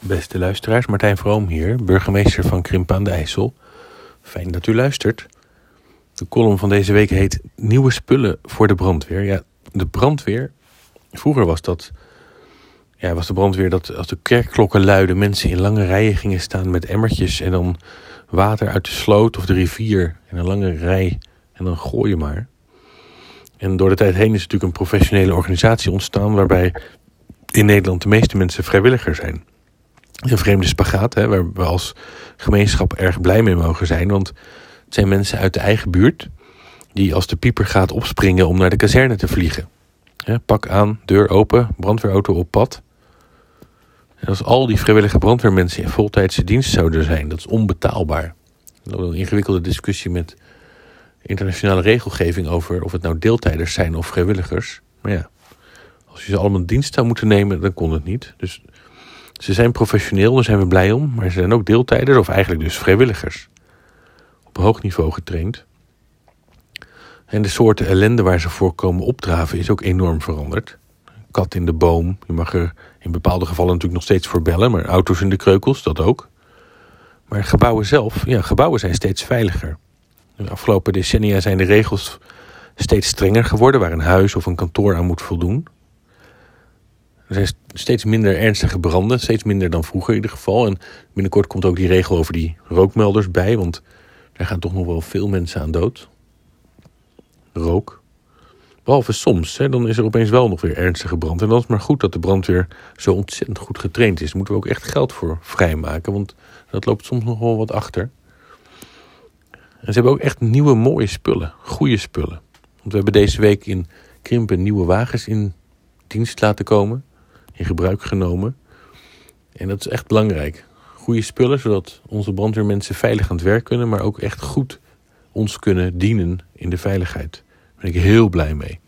Beste luisteraars, Martijn Vroom hier, burgemeester van Krimpen de IJssel. Fijn dat u luistert. De column van deze week heet Nieuwe spullen voor de brandweer. Ja, de brandweer, vroeger was dat, ja, was de brandweer dat als de kerkklokken luiden, mensen in lange rijen gingen staan met emmertjes en dan water uit de sloot of de rivier in een lange rij en dan gooi je maar. En door de tijd heen is natuurlijk een professionele organisatie ontstaan waarbij in Nederland de meeste mensen vrijwilliger zijn. Een vreemde spagaat, hè, waar we als gemeenschap erg blij mee mogen zijn. Want het zijn mensen uit de eigen buurt die als de pieper gaat opspringen om naar de kazerne te vliegen. pak aan, deur open, brandweerauto op pad. En als al die vrijwillige brandweermensen in voltijdse dienst zouden zijn, dat is onbetaalbaar. Dat is een ingewikkelde discussie met internationale regelgeving over of het nou deeltijders zijn of vrijwilligers. Maar ja, als je ze allemaal in dienst zou moeten nemen, dan kon het niet. Dus ze zijn professioneel, daar zijn we blij om. Maar ze zijn ook deeltijders, of eigenlijk dus vrijwilligers. Op hoog niveau getraind. En de soorten ellende waar ze voor komen opdraven is ook enorm veranderd. Kat in de boom. Je mag er in bepaalde gevallen natuurlijk nog steeds voor bellen. Maar auto's in de kreukels, dat ook. Maar gebouwen zelf, ja, gebouwen zijn steeds veiliger. De afgelopen decennia zijn de regels steeds strenger geworden... waar een huis of een kantoor aan moet voldoen. Er zijn steeds minder ernstige branden, steeds minder dan vroeger in ieder geval. En binnenkort komt ook die regel over die rookmelders bij, want daar gaan toch nog wel veel mensen aan dood. Rook. Behalve soms, hè, dan is er opeens wel nog weer ernstige brand. En dan is het maar goed dat de brandweer zo ontzettend goed getraind is. Moeten we ook echt geld voor vrijmaken, want dat loopt soms nog wel wat achter. En ze hebben ook echt nieuwe mooie spullen, goede spullen. Want we hebben deze week in Krimpen nieuwe wagens in dienst laten komen in gebruik genomen. En dat is echt belangrijk. Goede spullen, zodat onze brandweermensen veilig aan het werk kunnen, maar ook echt goed ons kunnen dienen in de veiligheid. Daar ben ik heel blij mee.